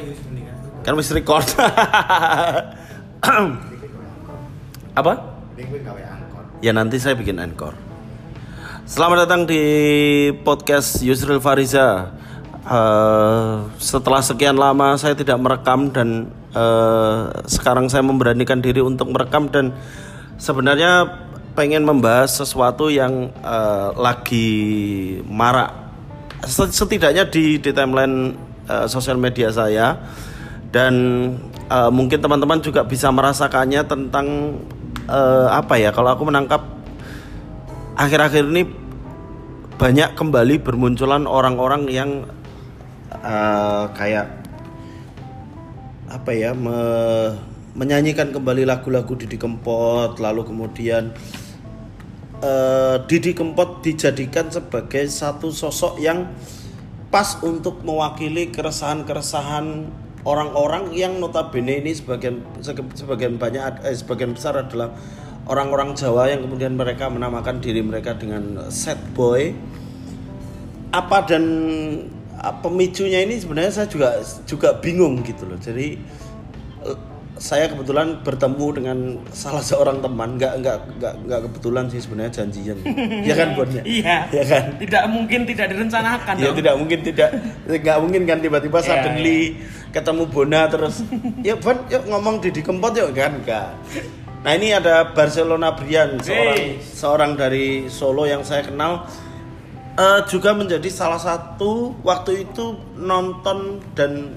Mendingan. Kan wis record. Apa? Ya nanti saya bikin encore. Selamat datang di podcast Yusril Fariza. Eh, setelah sekian lama saya tidak merekam dan eh, sekarang saya memberanikan diri untuk merekam dan sebenarnya pengen membahas sesuatu yang eh, lagi marak Set- setidaknya di di timeline eh, sosial media saya. Dan eh, mungkin teman-teman juga bisa merasakannya tentang eh, apa ya kalau aku menangkap akhir-akhir ini banyak kembali bermunculan orang-orang yang eh, kayak apa ya me- menyanyikan kembali lagu-lagu Didi Kempot lalu kemudian eh, Didi Kempot dijadikan sebagai satu sosok yang pas untuk mewakili keresahan-keresahan orang-orang yang notabene ini sebagian sebagian banyak eh, sebagian besar adalah orang-orang Jawa yang kemudian mereka menamakan diri mereka dengan sad boy. Apa dan ah, pemicunya ini sebenarnya saya juga juga bingung gitu loh. Jadi eh, saya kebetulan bertemu dengan salah seorang teman. Nggak nggak nggak nggak kebetulan sih sebenarnya janjian. Ya kan Bon ya Iya. ya kan? Tidak mungkin tidak direncanakan ya tidak mungkin tidak. Nggak mungkin kan tiba-tiba Iya, suddenly ketemu Bona terus ya Bon yuk ngomong Didi Kempot yuk. Kan? Enggak nah ini ada Barcelona Brian seorang Hey. seorang dari Solo yang saya kenal. Eh, juga menjadi salah satu waktu itu nonton dan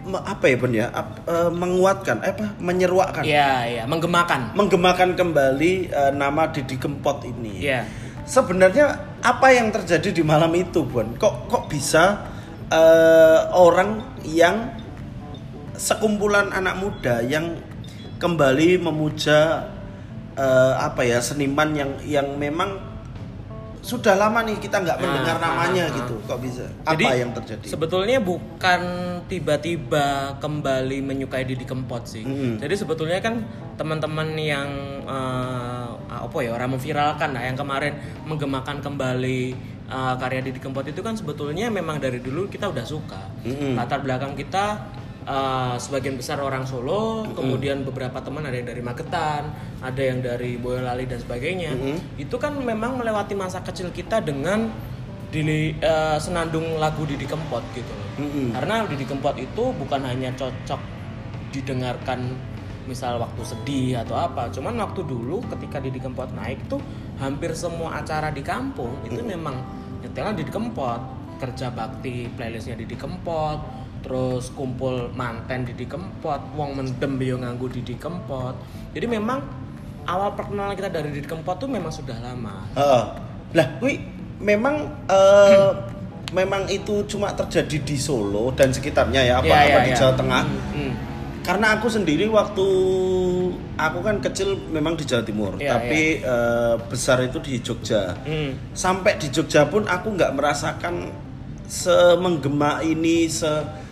apa ya Bon ya ap- eh, menguatkan eh, apa menyeruakkan Iya, iya, menggemakan. menggemakan kembali eh, nama Didi Kempot ini Iya. Sebenarnya apa yang terjadi di malam itu, Bon? Kok kok bisa eh, orang yang sekumpulan anak muda yang kembali memuja eh, apa ya seniman yang yang memang sudah lama nih kita nggak Nah, mendengar nah, namanya nah, gitu. Kok bisa? Apa Jadi, yang terjadi? Sebetulnya bukan tiba-tiba kembali menyukai Didi Kempot sih. Mm-mm. Jadi sebetulnya kan teman-teman yang eh, apa ya orang memviralkan lah yang kemarin menggemakan kembali eh, karya Didi Kempot itu kan sebetulnya memang dari dulu kita udah suka. Mm-mm. Latar belakang kita eh, sebagian besar orang Solo, kemudian beberapa teman ada yang dari Magetan, ada yang dari Boyolali dan sebagainya. Itu kan memang melewati masa kecil kita dengan di eh, senandung lagu Didi Kempot gitu. Mm-mm. Karena Didi Kempot itu bukan hanya cocok didengarkan misal waktu sedih atau apa, cuman waktu dulu ketika Didi Kempot naik tuh hampir semua acara di kampung itu memang nyetelnya Didi Kempot, kerja bakti playlistnya Didi Kempot, terus kumpul manten Didi Kempot, wong mendem yo nganggu Didi Kempot. Jadi memang awal perkenalan kita dari Didi Kempot tuh memang sudah lama. Heeh. Lah, kuwi memang eh, memang itu cuma terjadi di Solo dan sekitarnya ya, apa Iya, apa iya, di iya. Jawa Tengah. Hmm, hmm. Karena aku sendiri waktu aku kan kecil memang di Jawa Timur, Iya, tapi eh, besar itu di Jogja. Hmm. Sampai di Jogja pun aku nggak merasakan semenggema ini se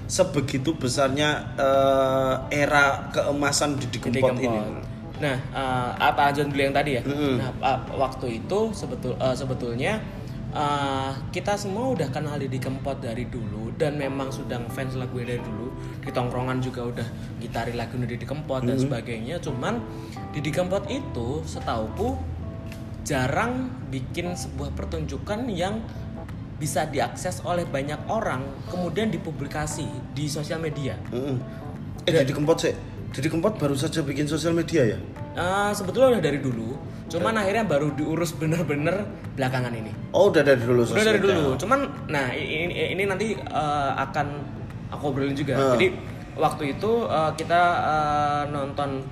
sebegitu besarnya eh, era keemasan di Didi Kempot ini. Kempot. Nah, eh, apa aja dulu yang tadi ya? Mm-mm. Nah, uh, waktu itu sebetul eh, sebetulnya eh, kita semua udah kenal Didi Kempot dari dulu dan memang sudah ngefans lagu dari dulu. Di tongkrongan juga udah gitari lagu Didi Kempot dan sebagainya. Cuman Didi Kempot itu setauku jarang bikin sebuah pertunjukan yang bisa diakses oleh banyak orang kemudian dipublikasi di sosial media. Mm-mm. Eh, Didi Kempot sih. Didi Kempot baru saja bikin sosial media ya? Eh, sebetulnya udah dari dulu, cuman akhirnya baru diurus bener-bener belakangan ini. Oh, udah dari dulu Udah dari dulu, cuman nah ini, ini nanti eh, akan aku obrolin juga. Ah. Jadi waktu itu eh, kita eh, nonton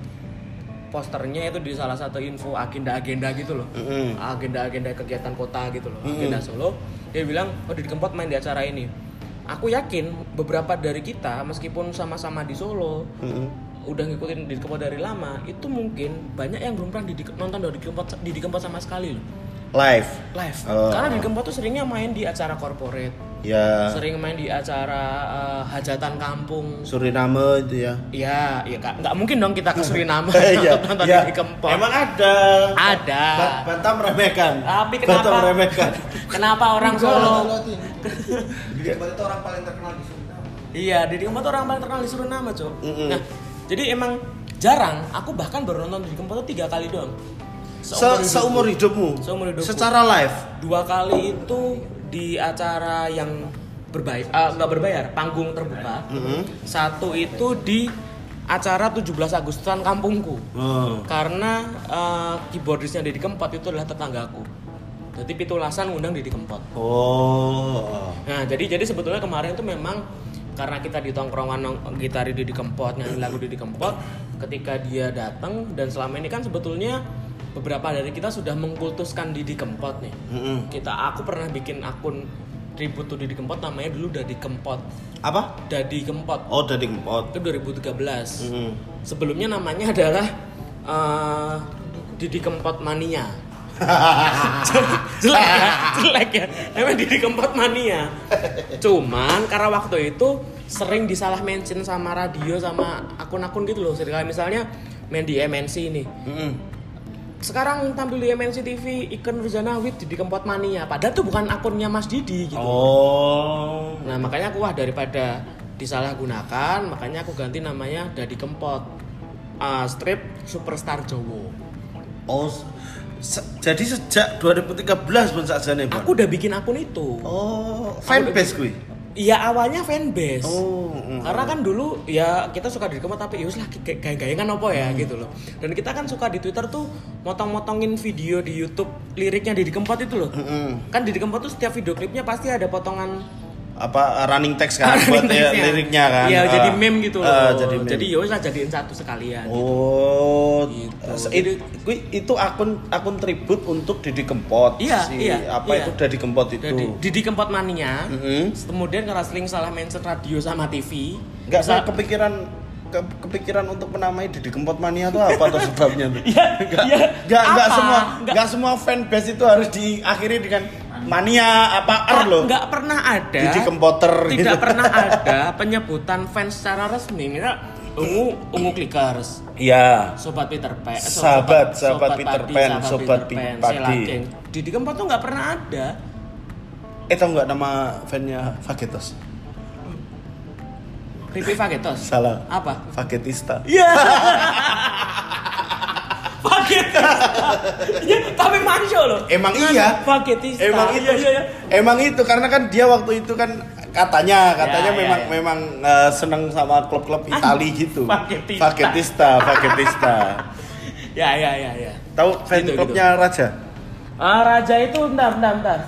posternya itu di salah satu info agenda-agenda gitu loh. Mm-mm. Agenda-agenda kegiatan kota gitu loh, agenda Solo. Dia bilang, "Oh, Didi Kempot main di acara ini." Aku yakin beberapa dari kita meskipun sama-sama di Solo, Mm-mm. udah ngikutin Didi Kempot dari lama, itu mungkin banyak yang belum pernah Didi, nonton Didi Kempot, Didi Kempot sama sekali loh. Live. Live. Oh. Karena Didi Kempot tuh seringnya main di acara corporate, Ya. sering main di acara eh, hajatan kampung. Suriname itu ya. Iya, iya kak. Nggak mungkin dong kita ke Suriname Iya, nonton, iya. Didi Kempot. Emang ada. Ada. Ba- Bantah meremehkan. Tapi kenapa? meremehkan. Kenapa orang Solo? Didi Kempot itu orang paling terkenal di Sunda. Iya, Didi Kempot orang paling terkenal di Suriname, Cok. Mm-mm. Nah, jadi emang jarang. Aku bahkan baru nonton Didi Kempot tuh tiga kali doang. Se seumur hidupmu. Seumur hidupku. Secara live. Dua kali itu di acara yang berbayar, ah, nggak berbayar, panggung terbuka. Mm-hmm. Satu itu di acara 17 Agustusan kampungku. Oh. Karena eh, keyboardisnya Didi Kempot itu adalah tetanggaku. Jadi pitulasan ngundang Didi Kempot. Oh. Nah, jadi jadi sebetulnya kemarin itu memang karena kita di tongkrongan gitari Didi Kempot, nyanyi lagu Didi Kempot, ketika dia datang dan selama ini kan sebetulnya beberapa dari kita sudah mengkultuskan Didi Kempot nih. Mm-mm. Kita aku pernah bikin akun tribute to Didi Kempot namanya dulu Dadi Kempot. Apa? Dadi Kempot. Oh, dari kempot. Itu 2013. Mm-mm. Sebelumnya namanya adalah eh, Didi Kempot Mania. jelek ya, jelek ya. Emang Didi Kempot Mania. Cuman karena waktu itu sering disalah mention sama radio sama akun-akun gitu loh. Kayak misalnya main di MNC ini. Mm-mm. Sekarang tampil di MNC TV Ikan Ruzana with Didi Kempot Mania. Padahal itu bukan akunnya Mas Didi gitu. Oh. Nah makanya aku wah daripada disalahgunakan, makanya aku ganti namanya Dadi Kempot. Ah, strip Superstar Jowo. Oh. se- jadi sejak 2013 pun sakjane, Bon. Aku udah bikin akun itu. Oh, fanbase kuwi. Iya awalnya fanbase. Oh, mm. Karena kan dulu ya kita suka di Kempot tapi yus lah gaya-gaya kan apa ya gitu loh. Dan kita kan suka di Twitter tuh motong-motongin video di YouTube liriknya di Kempot itu loh. Mm-mm. Kan di Kempot tuh setiap video klipnya pasti ada potongan Apa running text kan buat ya, text-nya. liriknya kan. Iya, Ah. jadi meme gitu loh. Ah, jadi meme. jadi ya lah jadiin satu sekalian. Oh, Gitu. itu, kui- itu akun akun tribut untuk Didi Kempot. Iya, Si iya, Apa iya. itu Didi Kempot itu? Jadi Didi Kempot Mania. Mm-mm. Kemudian karena sering salah mention radio sama TV. Enggak saya kepikiran ke- kepikiran untuk menamai Didi Kempot Mania itu apa tuh sebabnya tuh? Iya, Enggak, iya. enggak, Apa? semua Enggak. enggak semua fanbase itu harus diakhiri dengan mania apa er loh. nggak pernah ada Didi Kempoter tidak gitu. pernah ada penyebutan fans secara resmi misal ungu ungu clickers Iya. sobat Peter Pan eh, Sahabat- sahabat Peter Pan, sobat Peter Pan. Selageng. Didi Kempot tuh nggak pernah ada Eh tau nggak nama fannya Fagetos? Ripi Fagetos Salah. apa Fagetista. Iya. Fagetista. Iya, tapi masuk loh. Emang Kan iya. Fagetista. Emang itu. Iya, iya, iya. Emang itu karena kan dia waktu itu kan katanya katanya Ya, ya, memang ya. memang eh, seneng sama klub-klub Itali gitu. Fagetista. Fagetista, Fagetista. Ya, ya, ya, ya. Tahu fan Gitu, klubnya Raja? Ah, raja itu bentar, bentar, bentar.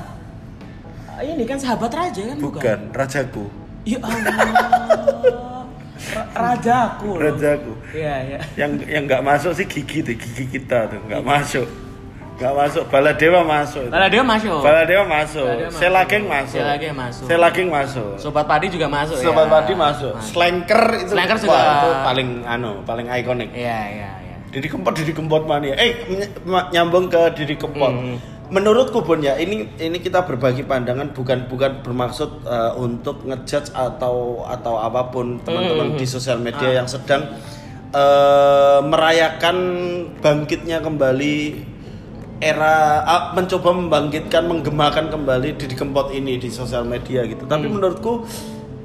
Ah, Ini kan sahabat raja kan bukan? Bukan, Rajaku. Ya Allah. Ra- rajaku. loh. Rajaku. Iya, iya. Yang yang nggak masuk sih gigi tuh, gigi kita tuh nggak masuk. Nggak masuk. Baladewa masuk. Kalau dia masuk. Baladewa masuk. Baladewa masuk. Selageng masuk. Selageng masuk. Selageng masuk. Sobat padi juga masuk Sobat ya. Padi masuk. Slanker itu. Slanker wah, juga. itu paling anu, paling ikonik. Iya, iya, iya. Didi Kempot, Didi Kempot mania. Eh, nyambung ke Didi Kempot. Hmm. Menurutku Bon ya, ini ini kita berbagi pandangan bukan bukan bermaksud eh, untuk ngejudge atau atau apa pun teman-teman Hmm. di sosial Ah. media yang sedang eh, merayakan bangkitnya kembali era ah, mencoba membangkitkan menggemakan kembali Didi Kempot ini di sosial media gitu. Tapi Hmm. menurutku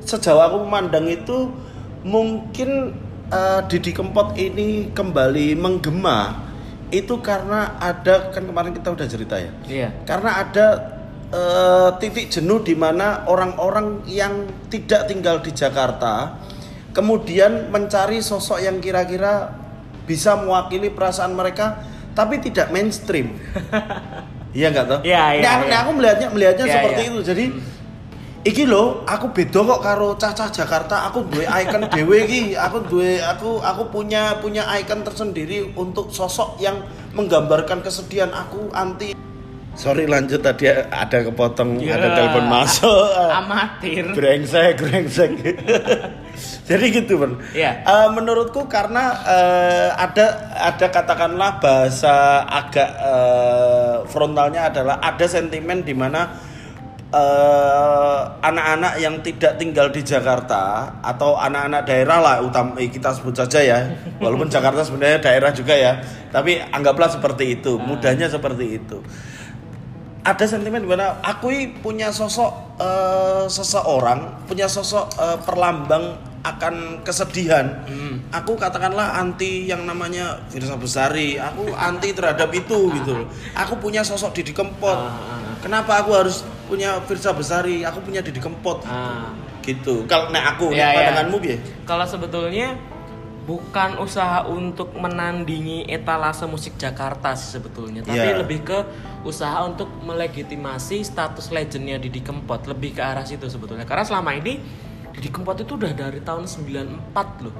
sejauh aku memandang itu mungkin eh, Didi Kempot ini kembali menggema itu karena ada kan kemarin kita udah cerita ya. Iya. Karena ada eh, titik jenuh di mana orang-orang yang tidak tinggal di Jakarta kemudian mencari sosok yang kira-kira bisa mewakili perasaan mereka tapi tidak mainstream. Iya nggak toh? Iya, iya, Nah, aku- iya. aku melihatnya melihatnya Iya, seperti iya. itu. Jadi iki loh, aku beda kok karo cacah Jakarta. Aku duwe icon dhewe iki. Aku duwe aku aku punya punya icon tersendiri untuk sosok yang menggambarkan kesedihan aku anti. Sorry lanjut tadi ada kepotong Iya. ada telepon masuk. Amatir. brengsek brengsek jadi gitu bang Iya. Eh, menurutku karena eh, ada ada katakanlah bahasa agak eh, frontalnya adalah ada sentimen di mana eh, anak-anak yang tidak tinggal di Jakarta atau anak-anak daerah lah utam eh, kita sebut saja ya walaupun Jakarta sebenarnya daerah juga ya tapi anggaplah seperti itu mudahnya seperti itu ada sentimen di mana aku punya sosok eh, seseorang punya sosok eh, perlambang akan kesedihan. Hmm. Aku katakanlah anti yang namanya Firsa Besari. Aku anti terhadap itu gitu. Aku punya sosok Didi Kempot. Ah, ah, ah. Kenapa aku harus punya Firsa Besari? Aku punya Didi Kempot. Ah. Gitu. Kalau nek aku, Iya, nek iya. pandanganmu piye? Kalau sebetulnya bukan usaha untuk menandingi etalase musik Jakarta sih sebetulnya, tapi Iya. lebih ke usaha untuk melegitimasi status legendnya Didi Kempot, lebih ke arah situ sebetulnya. Karena selama ini Didi Kempot itu udah dari tahun 94 loh.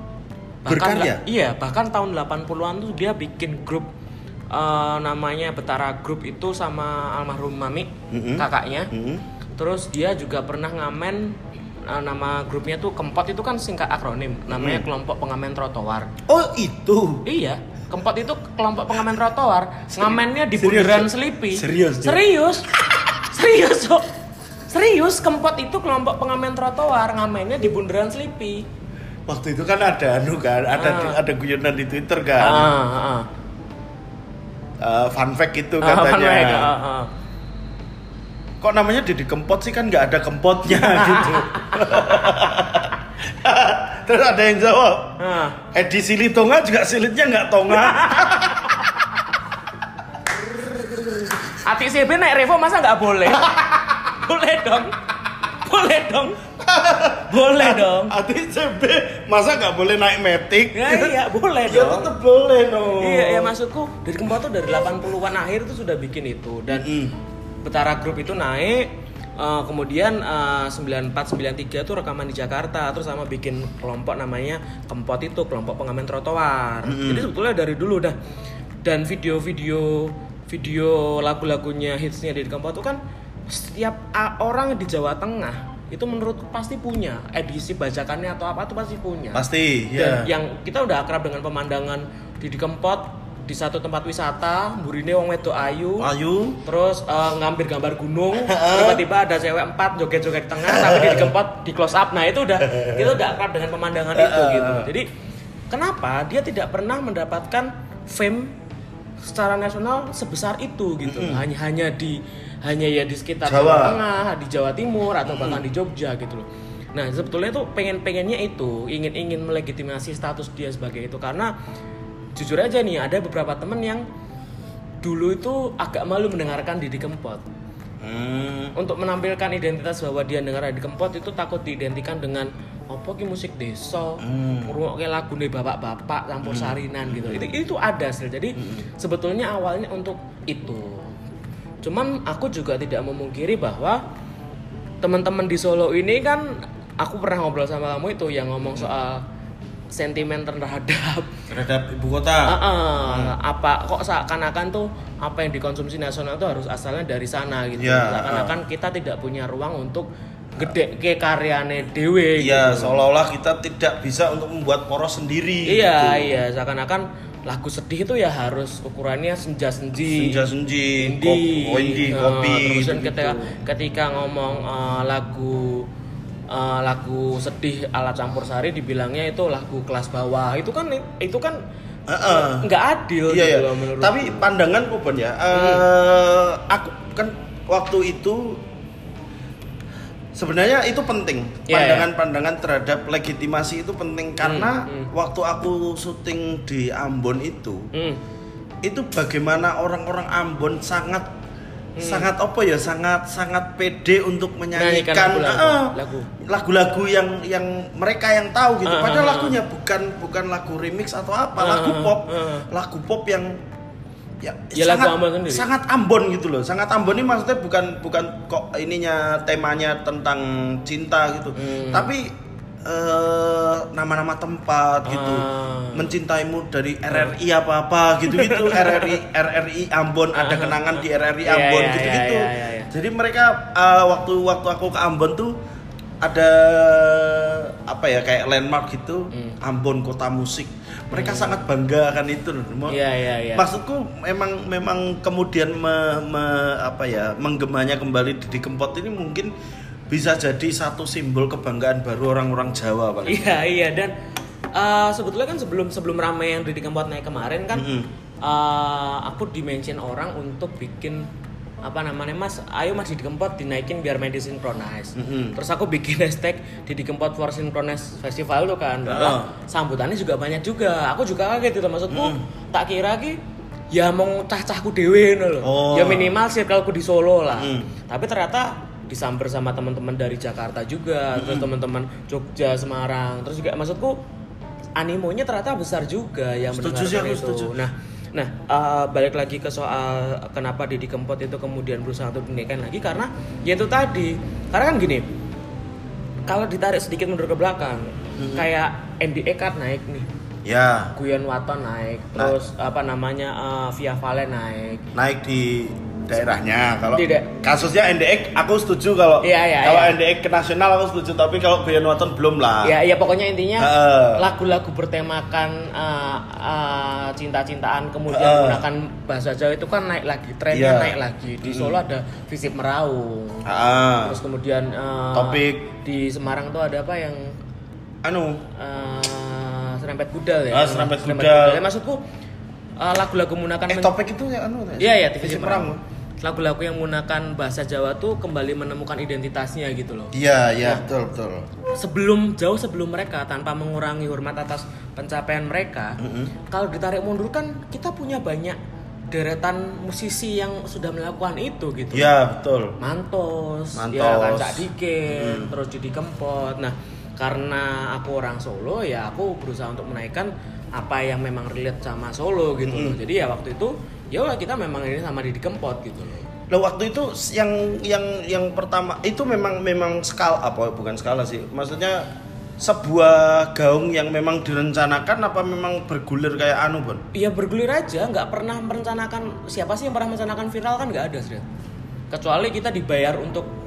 Berkarya? la- iya, bahkan tahun 80-an tuh dia bikin grup eh, namanya Betara Group itu sama almarhum Mami, Mm-mm. kakaknya. Hmm. Terus dia juga pernah ngamen uh, nama grupnya tuh Kempot itu kan singkat akronim, namanya Hmm. kelompok pengamen trotoar. Oh, itu. Iya, Kempot itu kelompok pengamen trotoar, ngamennya di bundaran? Selipi. Serius? Serius. Serius, Cok. Serius, Kempot itu kelompok pengamen trotoar, ngamennya di bundaran Selipi. Waktu itu kan ada anu kan, ada Ah. ada guyonan di Twitter kan. Ah, ah. Eh, fun fact itu Ah, katanya. fact, ah, ah. Kok namanya Didi Kempot sih kan nggak ada kempotnya gitu. Terus ada yang jawab, Ah. Edi Sili Tonga juga silitnya nggak tonga. Ati CB naik Revo masa nggak boleh? boleh dong. Boleh dong. Boleh dong. Ati CB masa nggak boleh naik metik? Ya iya, boleh Ya dong. tetep boleh no. Iya, ya maksudku dari Kempot tuh dari 80-an akhir tuh sudah bikin itu dan Mm-mm. Betara Group itu naik eh, kemudian eh, 94 93 tuh rekaman di Jakarta terus sama bikin kelompok namanya Kempot itu kelompok pengamen trotoar. Mm-mm. Jadi sebetulnya dari dulu dah dan video-video video lagu-lagunya hitsnya di Kempot tuh kan setiap orang di Jawa Tengah itu menurutku pasti punya edisi bajakannya atau apa tuh pasti punya. Pasti, Dan ya. yang kita udah akrab dengan pemandangan di Kempot di satu tempat wisata, burine wong wedok ayu, Ayu. terus eh, ngambil gambar gunung, tiba-tiba ada cewek empat joget-joget tengah, tapi di Kempot di close up. Nah itu udah kita udah akrab dengan pemandangan itu gitu. Jadi kenapa dia tidak pernah mendapatkan fame secara nasional sebesar itu gitu? Hanya hanya di hanya ya di sekitar Jawa. Jawa Tengah, di Jawa Timur atau bahkan di Jogja gitu loh. Nah sebetulnya tuh pengen-pengennya itu ingin ingin melegitimasi status dia sebagai itu karena jujur aja nih ada beberapa temen yang dulu itu agak malu mendengarkan Didi Kempot Hmm. untuk menampilkan identitas bahwa dia dengar Didi Kempot itu takut diidentikan dengan apa ki musik desa, Hmm. ngrungokke lagu nih bapak-bapak campur sarinan gitu. Itu itu ada sih. Jadi sebetulnya awalnya untuk itu. Cuman aku juga tidak memungkiri bahwa teman-teman di Solo ini kan aku pernah ngobrol sama kamu itu yang ngomong soal sentimen terhadap Terhadap ibu kota. Heeh, apa kok seakan-akan tuh apa yang dikonsumsi nasional itu harus asalnya dari sana gitu. Ya, Seakan-akan kita tidak punya ruang untuk gede ke karyane dewe Iya, gitu. seolah-olah kita tidak bisa untuk membuat poros sendiri. Iya, gitu. iya, seakan-akan lagu sedih itu ya harus ukurannya senja-senji. Senja-senji, indie, kop- oh, indie, Eh, kopi, terus kan gitu-gitu. ketika ketika ngomong eh, lagu eh, lagu sedih ala campur sari dibilangnya itu lagu kelas bawah. Itu kan itu kan Heeh. nggak adil Iya, gitu iya. loh menurut Tapi pandanganku pun ya, eh, aku kan waktu itu sebenarnya itu penting. Iya, Pandangan-pandangan terhadap legitimasi itu penting karena hmm. waktu aku syuting di Ambon itu, Hmm. itu bagaimana orang-orang Ambon sangat sangat apa ya sangat sangat pede untuk Menyanyikan lagu-lagu. Lagu. lagu-lagu yang yang mereka yang tahu gitu Ah, padahal ah, lagunya bukan bukan lagu remix atau apa Ah, lagu pop ah. lagu pop yang ya, Ya, lagu sangat Ambon sendiri. sangat Ambon gitu loh sangat Ambon ini maksudnya bukan bukan kok ininya temanya tentang cinta gitu Hmm. tapi eh, nama-nama tempat gitu Ah. mencintaimu dari RRI apa apa gitu gitu RRI RRI Ambon ada kenangan di RRI Iya, Ambon iya, gitu iya, gitu iya, iya, iya. jadi mereka eh, waktu waktu aku ke Ambon tuh ada apa ya kayak landmark gitu Ambon kota musik mereka sangat bangga akan itu loh. Hmm. Iya, iya, iya. maksudku memang memang kemudian me- me- apa ya menggemanya kembali di Kempot ini mungkin bisa jadi satu simbol kebanggaan baru orang-orang Jawa paling Iya iya dan eh, sebetulnya kan sebelum sebelum ramai yang Didi Kempot naik kemarin kan Mm-mm. eh, aku dimention orang untuk bikin apa namanya mas ayo mas Didi Kempot dinaikin biar main di Synchronize Mm-mm. terus aku bikin hashtag Didi Kempot for Synchronize Festival tuh kan. Lah, sambutannya juga banyak juga aku juga kaget itu maksudku tak kira ki ya mau cah-cahku dewe loh Oh. ya minimal circleku di Solo lah Mm. tapi ternyata disamber sama teman-teman dari Jakarta juga terus teman-teman Jogja Semarang terus juga maksudku animonya ternyata besar juga yang Setuju sih, aku itu. setuju. Nah, nah eh, balik lagi ke soal kenapa Didi Kempot itu kemudian berusaha untuk dinaikkan lagi karena ya itu tadi. Karena kan gini, kalau ditarik sedikit mundur ke belakang, Hmm. kayak NDE kan naik nih, Ya, Guyon Waton naik, Nah. terus apa namanya eh, Via Valen naik. naik di daerahnya. Kalau Di da- kasusnya NDX aku setuju kalau Iya, iya, kalau iya. NDX ke nasional aku setuju, tapi kalau Guyon Waton belum lah. Ya, ya pokoknya intinya lagu-lagu bertemakan eh, eh, cinta-cintaan kemudian Heeh. menggunakan bahasa Jawa itu kan naik lagi, trennya Iya. naik lagi. Di Solo ada Visip Meraung. Ah, Terus kemudian eh, Topik. di Semarang tuh ada apa yang anu, eh, serempet budal ya? Ah, Serempet Budal. Ya, maksudku lagu-lagu menggunakan eh topik itu ya anu. Iya ya, TV Visi Semarang. Lagu-lagu yang menggunakan bahasa Jawa tuh kembali menemukan identitasnya gitu loh. Iya, iya, betul, betul. Sebelum jauh sebelum mereka tanpa mengurangi hormat atas pencapaian mereka, kalau ditarik mundur kan kita punya banyak deretan musisi yang sudah melakukan itu gitu. Iya, betul. Mantos, Mantos. ya kan Cak Dikin, terus Judi Kempot. Nah, karena aku orang Solo ya aku berusaha untuk menaikkan apa yang memang relate sama Solo gitu loh. Jadi ya waktu itu ya kita memang ini sama Didi Kempot gitu loh. Loh waktu itu yang yang yang pertama itu memang memang skala apa bukan skala sih. Maksudnya sebuah gaung yang memang direncanakan apa memang bergulir kayak anu, Bon? Iya bergulir aja, nggak pernah merencanakan siapa sih yang pernah merencanakan viral kan nggak ada sih. Kecuali kita dibayar untuk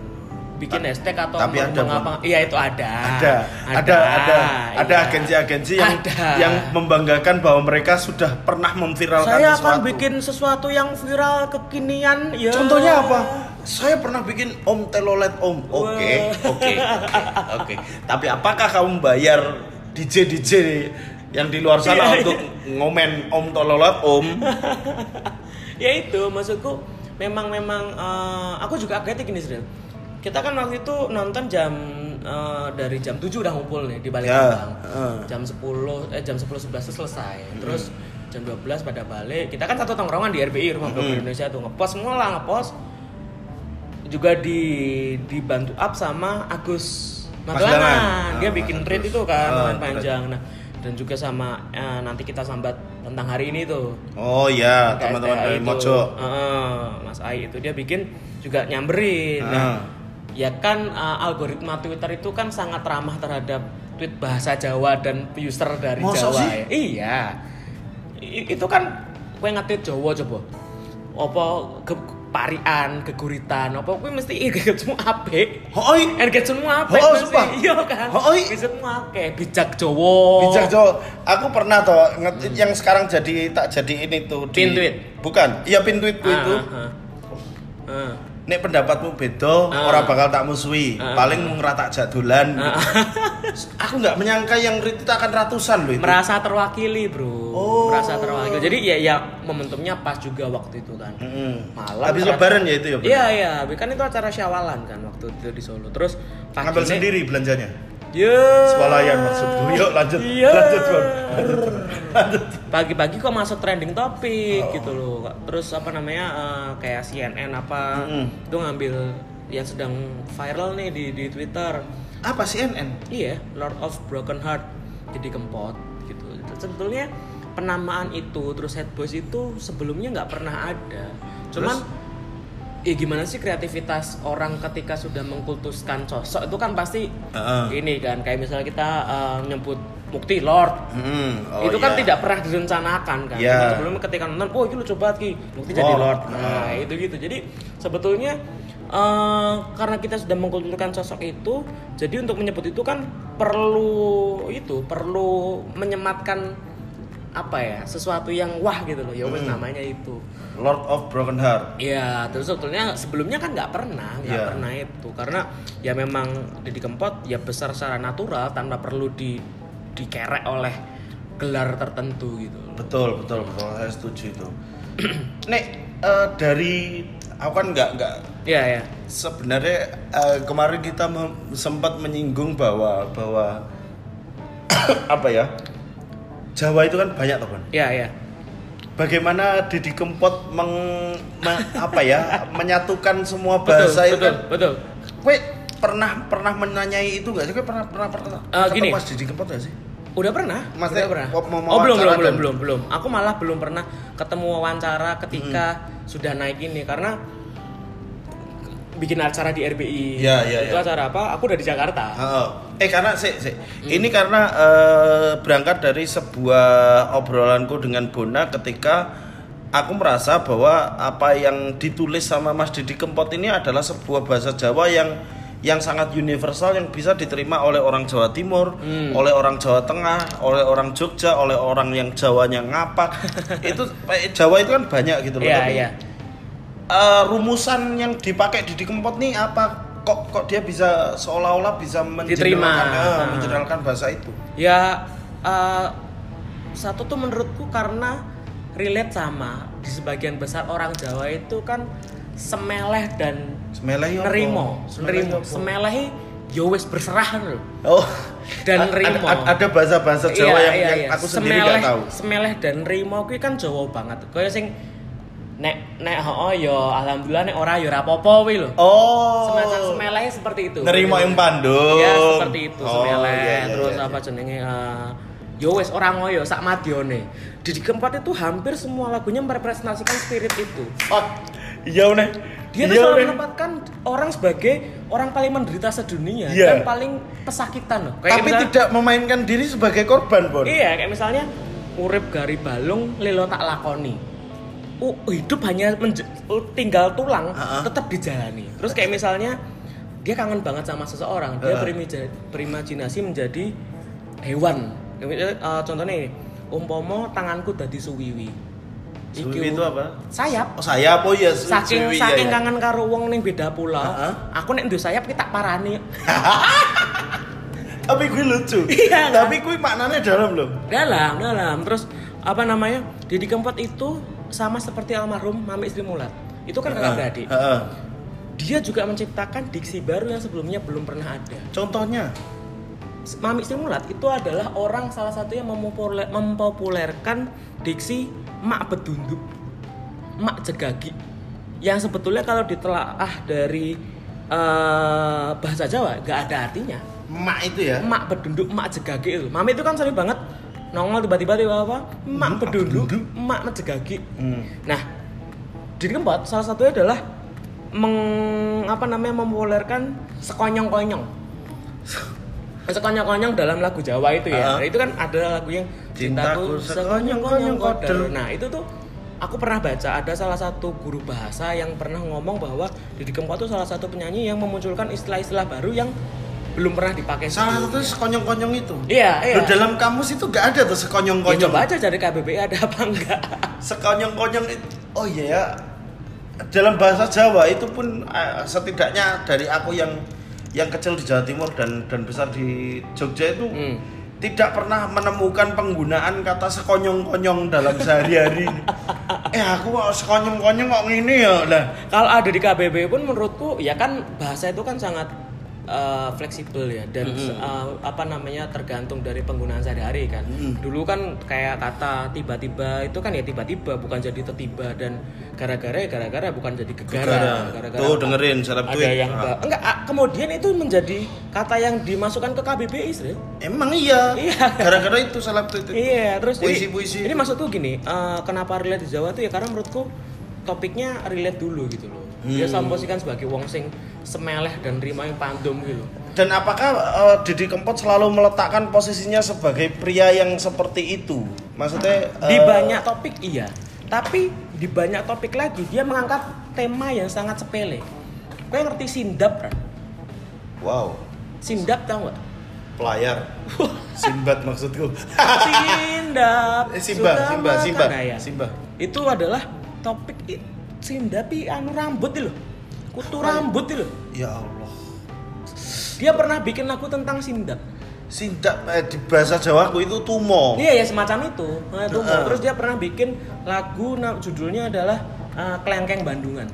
bikin hashtag atau tapi ada, mengapa- Iya itu ada. Ada, ada, ada, ada iya. agensi-agensi yang Ada. yang membanggakan bahwa mereka sudah pernah memviralkan Saya sesuatu. akan bikin sesuatu yang viral kekinian. Ya. Contohnya apa? Saya pernah bikin Om Telolet Om. Oke, oke, oke. Tapi apakah kamu bayar DJ DJ yang di luar sana Iya, untuk ngomen Om Telolet Om? ya itu maksudku memang memang eh, aku juga kaget gini sih kita kan waktu itu nonton jam eh, dari jam 7 udah ngumpul nih di balik Kembang. heeh. jam 10 eh jam 10 11 selesai terus jam 12 pada balik kita kan satu tongkrongan di RBI rumah Hmm. Indonesia tuh ngepost semua lah ngepost juga di dibantu up sama Agus Magelangan. Dia Ah, bikin Agus. itu kan lumayan panjang nah dan juga sama eh, nanti kita sambat tentang hari ini tuh Oh iya, teman-teman dari. Mojo. Heeh, Mas Ai itu dia bikin juga nyamberin. Nah, Ah. Ya kan uh, algoritma Twitter itu kan sangat ramah terhadap tweet bahasa Jawa dan user dari Masa Jawa sih? ya. Iya. I- itu kan kowe nge-tweet Jawa coba. Apa ke parian, keguritan, apa kowe mesti engage semua apik. Hoi, semua apik Oh, sumpah? Iya kan? Hoi. Semua akeh, bijak Jawa. bijak Jo. Aku pernah toh nge- yang sekarang jadi tak jadi ini tuh di Pin tweet? Bukan, iya pin tweetku Ah, itu. ah, ah. Nek pendapatmu beda, Ah. orang bakal tak musuhi. Ah. Paling ngeratak jadulan. Ah. Aku nggak menyangka yang retweet akan ratusan loh itu. merasa terwakili bro Oh. merasa terwakili jadi ya ya momentumnya pas juga waktu itu kan Mm-mm. malam Habis ternyata- lebaran ya itu ya. Iya iya kan itu acara syawalan kan waktu itu di Solo terus Ngambil sendiri belanjanya. Ya Swalayan maksudku. Yuk lanjut. Iya. Lanjut, Bon. Lanjut. pagi-pagi kok masuk trending topik gitu loh terus apa namanya eh, kayak CNN apa Mm-mm. itu ngambil yang sedang viral nih di di Twitter Apa CNN? Iya, Lord of Broken Heart jadi kempot gitu. Sebetulnya penamaan itu terus head boys itu sebelumnya nggak pernah ada. Cuman ya gimana sih kreativitas orang ketika sudah mengkultuskan sosok itu kan pasti Heeh. ini kan kayak misalnya kita eh, nyebut Mukti Lord Mm-mm. Oh, itu kan iya. tidak pernah direncanakan kan. Cuman sebelumnya ketika nonton, oh itu banget ki, Mukti jadi Oh, Lord. ah. Nah itu gitu. Jadi sebetulnya eh, karena kita sudah mengkulturkan sosok itu, jadi untuk menyebut itu kan perlu itu, perlu menyematkan apa ya, sesuatu yang wah gitu loh. Ya wes Hmm. namanya itu. Lord of Broken Heart. Iya, terus sebetulnya sebelumnya kan nggak pernah, nggak Iya. pernah itu karena ya memang Didi Kempot ya besar secara natural tanpa perlu di dikerek oleh gelar tertentu gitu. Betul, betul, betul. Saya setuju itu. Nek eh, dari aku kan nggak nggak Iya, iya. sebenarnya eh, kemarin kita sempat menyinggung bahwa bahwa apa ya Jawa itu kan banyak teman. Iya, iya. Bagaimana Didi Kempot meng, me- apa ya menyatukan semua Betul, bahasa itu betul, kan? betul. Kue pernah pernah menanyai itu gak sih? Kue pernah pernah pernah ketemu gini. Mas Didi Kempot gak sih? Udah pernah? Maksudnya, Udah pernah. mau- mau oh, belum, belum, belum, dan- belum, belum. Aku malah belum pernah ketemu wawancara ketika sudah naik ini karena bikin acara di RBI. Iya, iya, Itu iya. acara apa? Aku udah di Jakarta. Oh. Eh karena sih, sih. ini karena eh, berangkat dari sebuah obrolanku dengan Bona ketika aku merasa bahwa apa yang ditulis sama Mas Didi Kempot ini adalah sebuah bahasa Jawa yang yang sangat universal yang bisa diterima oleh orang Jawa Timur, oleh orang Jawa Tengah, oleh orang Jogja, oleh orang yang Jawanya ngapak. itu eh, Jawa itu kan banyak gitu loh. Iya, Tapi, iya. Eh, rumusan yang dipakai Didi Kempot nih apa? Kok kok dia bisa seolah-olah bisa Diterima. menjeneralkan, eh, Ah. bahasa itu? Ya eh, satu tuh menurutku karena relate sama di sebagian besar orang Jawa itu kan semeleh dan Semeleh nerimo, Semeleh nerimo, semeleh yo wis berserah loh. Oh. Dan nerimo. Ada, ada bahasa-bahasa Jawa yang, yang aku sendiri Semeleh- gak tahu. Semeleh dan nerimo kuwi kan Jawa banget. Kaya sing nek nek oh yo alhamdulillah nek ora yo apa-apa kuwi lho. Oh. Semacam semeleh seperti itu. Nerimo yang pandung. Ya seperti itu Oh, semeleh. iya, iya, Terus iya. apa jenenge eh, yo wis ora ngoyo sak madione. Didi Kempot itu hampir semua lagunya merepresentasikan spirit itu. Oh, iya nih. Dia tuh Iya, selalu Nen. menempatkan orang sebagai orang paling menderita sedunia Iya. dan paling pesakitan loh. Tapi misal- tidak memainkan diri sebagai korban, Bon. Iya, kayak misalnya urip gari balung lilo tak lakoni. Uh, hidup hanya uh, tinggal tulang Ha-ha. tetap dijalani. Terus kayak misalnya dia kangen banget sama seseorang, dia berimija- berimajinasi menjadi hewan. Uh, contohnya ini, umpomo tanganku dadi suwiwi. Suwi itu apa? Sayap. Oh, saya apa ya? Su- Saking suwi, saking iya, iya. kangen karo wong ning beda pulau. Ha-ha. Aku nek duwe sayap ki tak parani. Tapi gue lucu. Iya, kan? Tapi gue maknanya dalam loh. dalam dalam terus apa namanya Didi Kempot itu sama seperti almarhum Mami Istri Mulat. Itu kan kakak beradik. dia juga menciptakan diksi baru yang sebelumnya belum pernah ada. Contohnya? Mami Istri Mulat itu adalah orang salah satu yang mempopuler- mempopulerkan diksi mak bedunduk mak jegagi. Yang sebetulnya kalau ditelaah dari eh, bahasa Jawa nggak ada artinya. Mak itu ya? emak bedunduk emak jegagi itu. Mami itu kan sering banget nongol tiba-tiba tiba apa? Emak bedunduk emak menjegagi Hmm. nah Didi Kempot salah satunya adalah meng, apa namanya mempopulerkan sekonyong-konyong. Sekonyong-konyong dalam lagu Jawa itu ya. Nah, itu kan ada lagu yang Cintaku sekonyong-konyong koder nah itu tuh aku pernah baca ada salah satu guru bahasa yang pernah ngomong bahwa Didi Kempot itu salah satu penyanyi yang memunculkan istilah-istilah baru yang belum pernah dipakai Salah satu sekonyong-konyong itu. Iya, iya. Loh, dalam kamus itu gak ada tuh Ya, sekonyong-konyong. coba aja cari KBBI ada apa enggak. sekonyong-konyong itu oh iya ya dalam bahasa Jawa itu pun eh, setidaknya dari aku yang yang kecil di Jawa Timur dan dan besar di Jogja itu Hmm. tidak pernah menemukan penggunaan kata sekonyong-konyong dalam sehari-hari. eh aku kok sekonyong-konyong kok ngene ya lah. Kalau ada di KBBI pun menurutku ya kan bahasa itu kan sangat eh, fleksibel ya dan eh, apa namanya tergantung dari penggunaan sehari-hari kan. Dulu kan kayak kata tiba-tiba itu kan ya tiba-tiba bukan jadi tiba dan gara-gara ya gara-gara bukan jadi gegara. Gara-gara Tuh dengerin seleb ada yang Ah. enggak ah, kemudian itu menjadi kata yang dimasukkan ke KBBI Sri. Emang iya. Iya. Gara-gara itu seleb tweet. Iya, terus ini- Puisi-puisi. Ini, maksudku gini, eh, kenapa relate di Jawa tuh ya karena menurutku topiknya relate dulu gitu loh. Dia Hmm. samposikan sebagai wong sing semeleh dan rima yang pandum gitu. Dan apakah eh, Didi Kempot selalu meletakkan posisinya sebagai pria yang seperti itu? Maksudnya Di eh, banyak topik iya, tapi di banyak topik lagi dia mengangkat tema yang sangat sepele. Kau ngerti sindap kan? Wow, Sindap tau gak? pelayar. Simbat maksudku. Sindap. Simba, Simba. Simba. Simba. Itu adalah topik sindap i anu rambut loh. Kutu rambut itu loh. ya Allah. Dia pernah bikin lagu tentang sindap. Sindak eh, di bahasa Jawaku itu tumo. Iya ya semacam itu. Nah, itu Heeh. Terus dia pernah bikin lagu na- judulnya adalah uh, Kelengkeng Bandungan.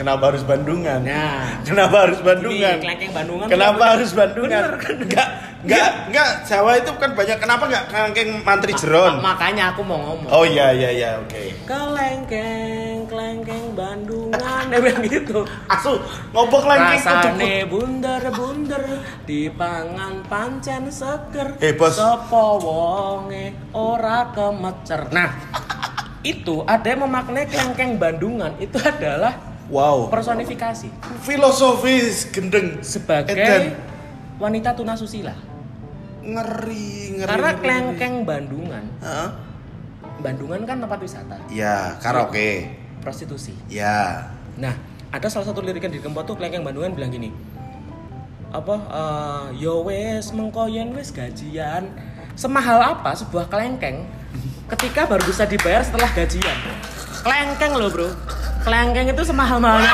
Kenapa harus Bandungan? Nah, Kenapa harus Bandungan? Ini Bandungan. Kenapa bener. harus Bandungan? Bener kan? Enggak, enggak, enggak. Jawa itu kan banyak. Kenapa enggak kelengkeng mantri jeron? Ma- makanya aku mau ngomong. Oh iya iya iya, oke. Kelengkeng, kelengkeng Bandungan, dia bilang gitu. Asu, ngobok kelengkeng Rasane bunder-bunder dipangan pancen seger. Eh, Bos. Sopo wonge ora kemecer. Nah, itu ada yang memaknai kelengkeng Bandungan itu adalah Wow. personifikasi Filosofis gendeng. sebagai Edan. wanita tunasusila. Ngeri, ngeri. Karena ngeri, kelengkeng Bandungan. Hah? Bandungan kan tempat wisata, Ya, karaoke. prostitusi. Ya. Nah, ada salah satu lirik yang di Kempot tuh kelengkeng Bandungan bilang gini. Apa eh, yo wes mengkoyen wes gajian. Semahal apa sebuah kelengkeng ketika baru bisa dibayar setelah gajian? Kelengkeng loh, Bro. Kelengkeng itu semahal-mahalnya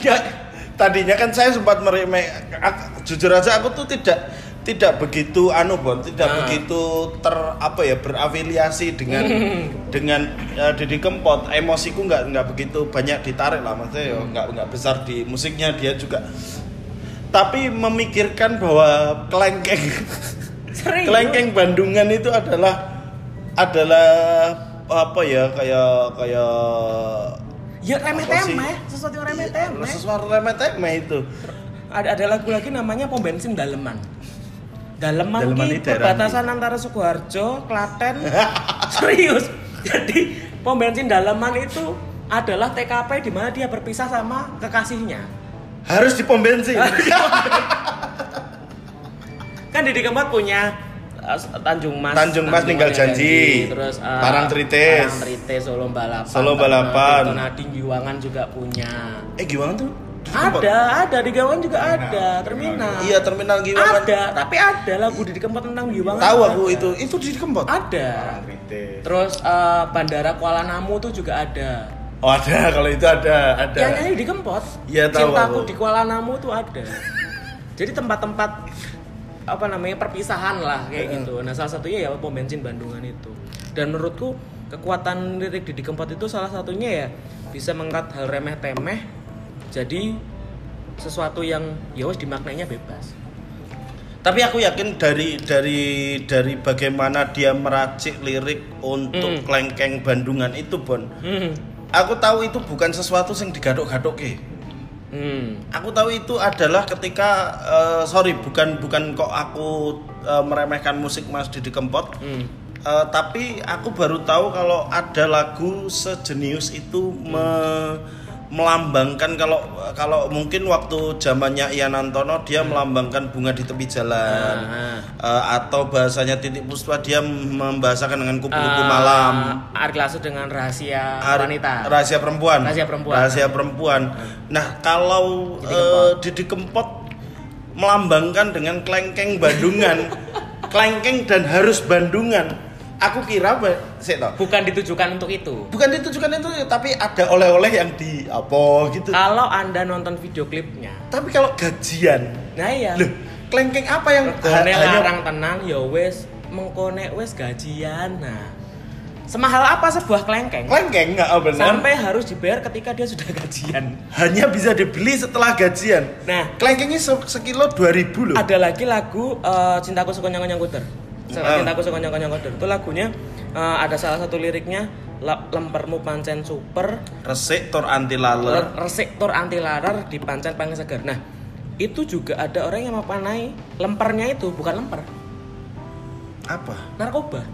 Ya, tadinya kan saya sempat meremeh. ak- Jujur aja aku tuh tidak tidak begitu anu bon, tidak Ah. begitu ter apa ya berafiliasi dengan dengan uh, Didi Kempot. Emosiku nggak nggak begitu banyak ditarik lah maksudnya ya nggak nggak besar di musiknya dia juga. Tapi memikirkan bahwa kelengkeng kelengkeng Bandungan itu adalah adalah apa ya kayak kayak Ya remeh Apa sih? temeh, sesuatu yang remeh temeh. sesuatu remeh temeh itu. ada ada lagu lagi namanya pom bensin Daleman. Daleman, Daleman ki ini perbatasan antara Sukoharjo, Klaten. Serius. Jadi pom bensin Daleman itu adalah TKP di mana dia berpisah sama kekasihnya. Harus di pom bensin. Kan Didi Kempot punya Tanjung Mas, Tanjung Mas Ninggal Janji. terus uh, Parang Tritis. Parang Tritis, Solo Balapan, Solo Balapan. Tonadi Giwangan juga punya. eh gimana tuh? Ada, ada di Giwangan juga ada terminal. Iya terminal Giwangan. Ada, tapi ada lagu Didi Kempot tentang Giwangan. Tahu ada. aku itu. Itu di Kempot. Ada. Terus eh, Bandara Kuala Namu tuh juga ada. Oh ada kalau itu ada ada. Yang nyanyi di Kempot. Iya, tahu Cintaku aku. di Kuala Namu tuh ada. Jadi tempat-tempat apa namanya perpisahan lah kayak gitu. Nah salah satunya ya pom bensin Bandungan itu. Dan menurutku kekuatan lirik Didi Kempot itu salah satunya ya bisa mengangkat hal remeh temeh jadi sesuatu yang ya wes dimaknainya bebas. Tapi aku yakin dari dari dari bagaimana dia meracik lirik untuk Hmm. kelengkeng Bandungan itu Bon. Hmm. Aku tahu itu bukan sesuatu yang digadok-gadok Hmm. Aku tahu itu adalah ketika eh, sorry bukan bukan kok aku eh, meremehkan musik Mas Didi Kempot. Hmm. Eh, tapi aku baru tahu kalau ada lagu sejenius itu me- melambangkan kalau kalau mungkin waktu zamannya Ian Antono dia melambangkan bunga di tepi jalan. Eh, atau bahasanya titik puspa dia membahasakan dengan kupu-kupu Eh, malam Ari Lasso dengan rahasia Ar- wanita. rahasia perempuan Rahasia perempuan. Rahasia perempuan. nah kalau Didi eh, Kempot. Didi Kempot melambangkan dengan kelengkeng Bandungan kelengkeng dan harus Bandungan aku kira sik toh. Bukan ditujukan untuk itu. bukan ditujukan itu tapi ada oleh-oleh yang di apa gitu Kalau anda nonton video klipnya, tapi kalau gajian nah iya. loh kelengkeng apa yang hanya larang tenang, ya wes mengkone wes gajian. Nah, semahal apa sebuah kelengkeng? kelengkeng nggak oh, benar Sampai harus dibayar ketika dia sudah gajian. hanya bisa dibeli setelah gajian Nah, kelengkengnya se- sekilo 2000 loh ada lagi lagu eh, Cintaku Nyong Kuter. Ah. Cintaku Suka Nyong Nyong Kuter. Itu lagunya eh, ada salah satu liriknya "La- lempermu pancen super resik tur anti laler Re- resik tur anti larar di pancen paling segar. Nah, itu juga ada orang yang memaknai lempernya itu bukan lemper, apa narkoba.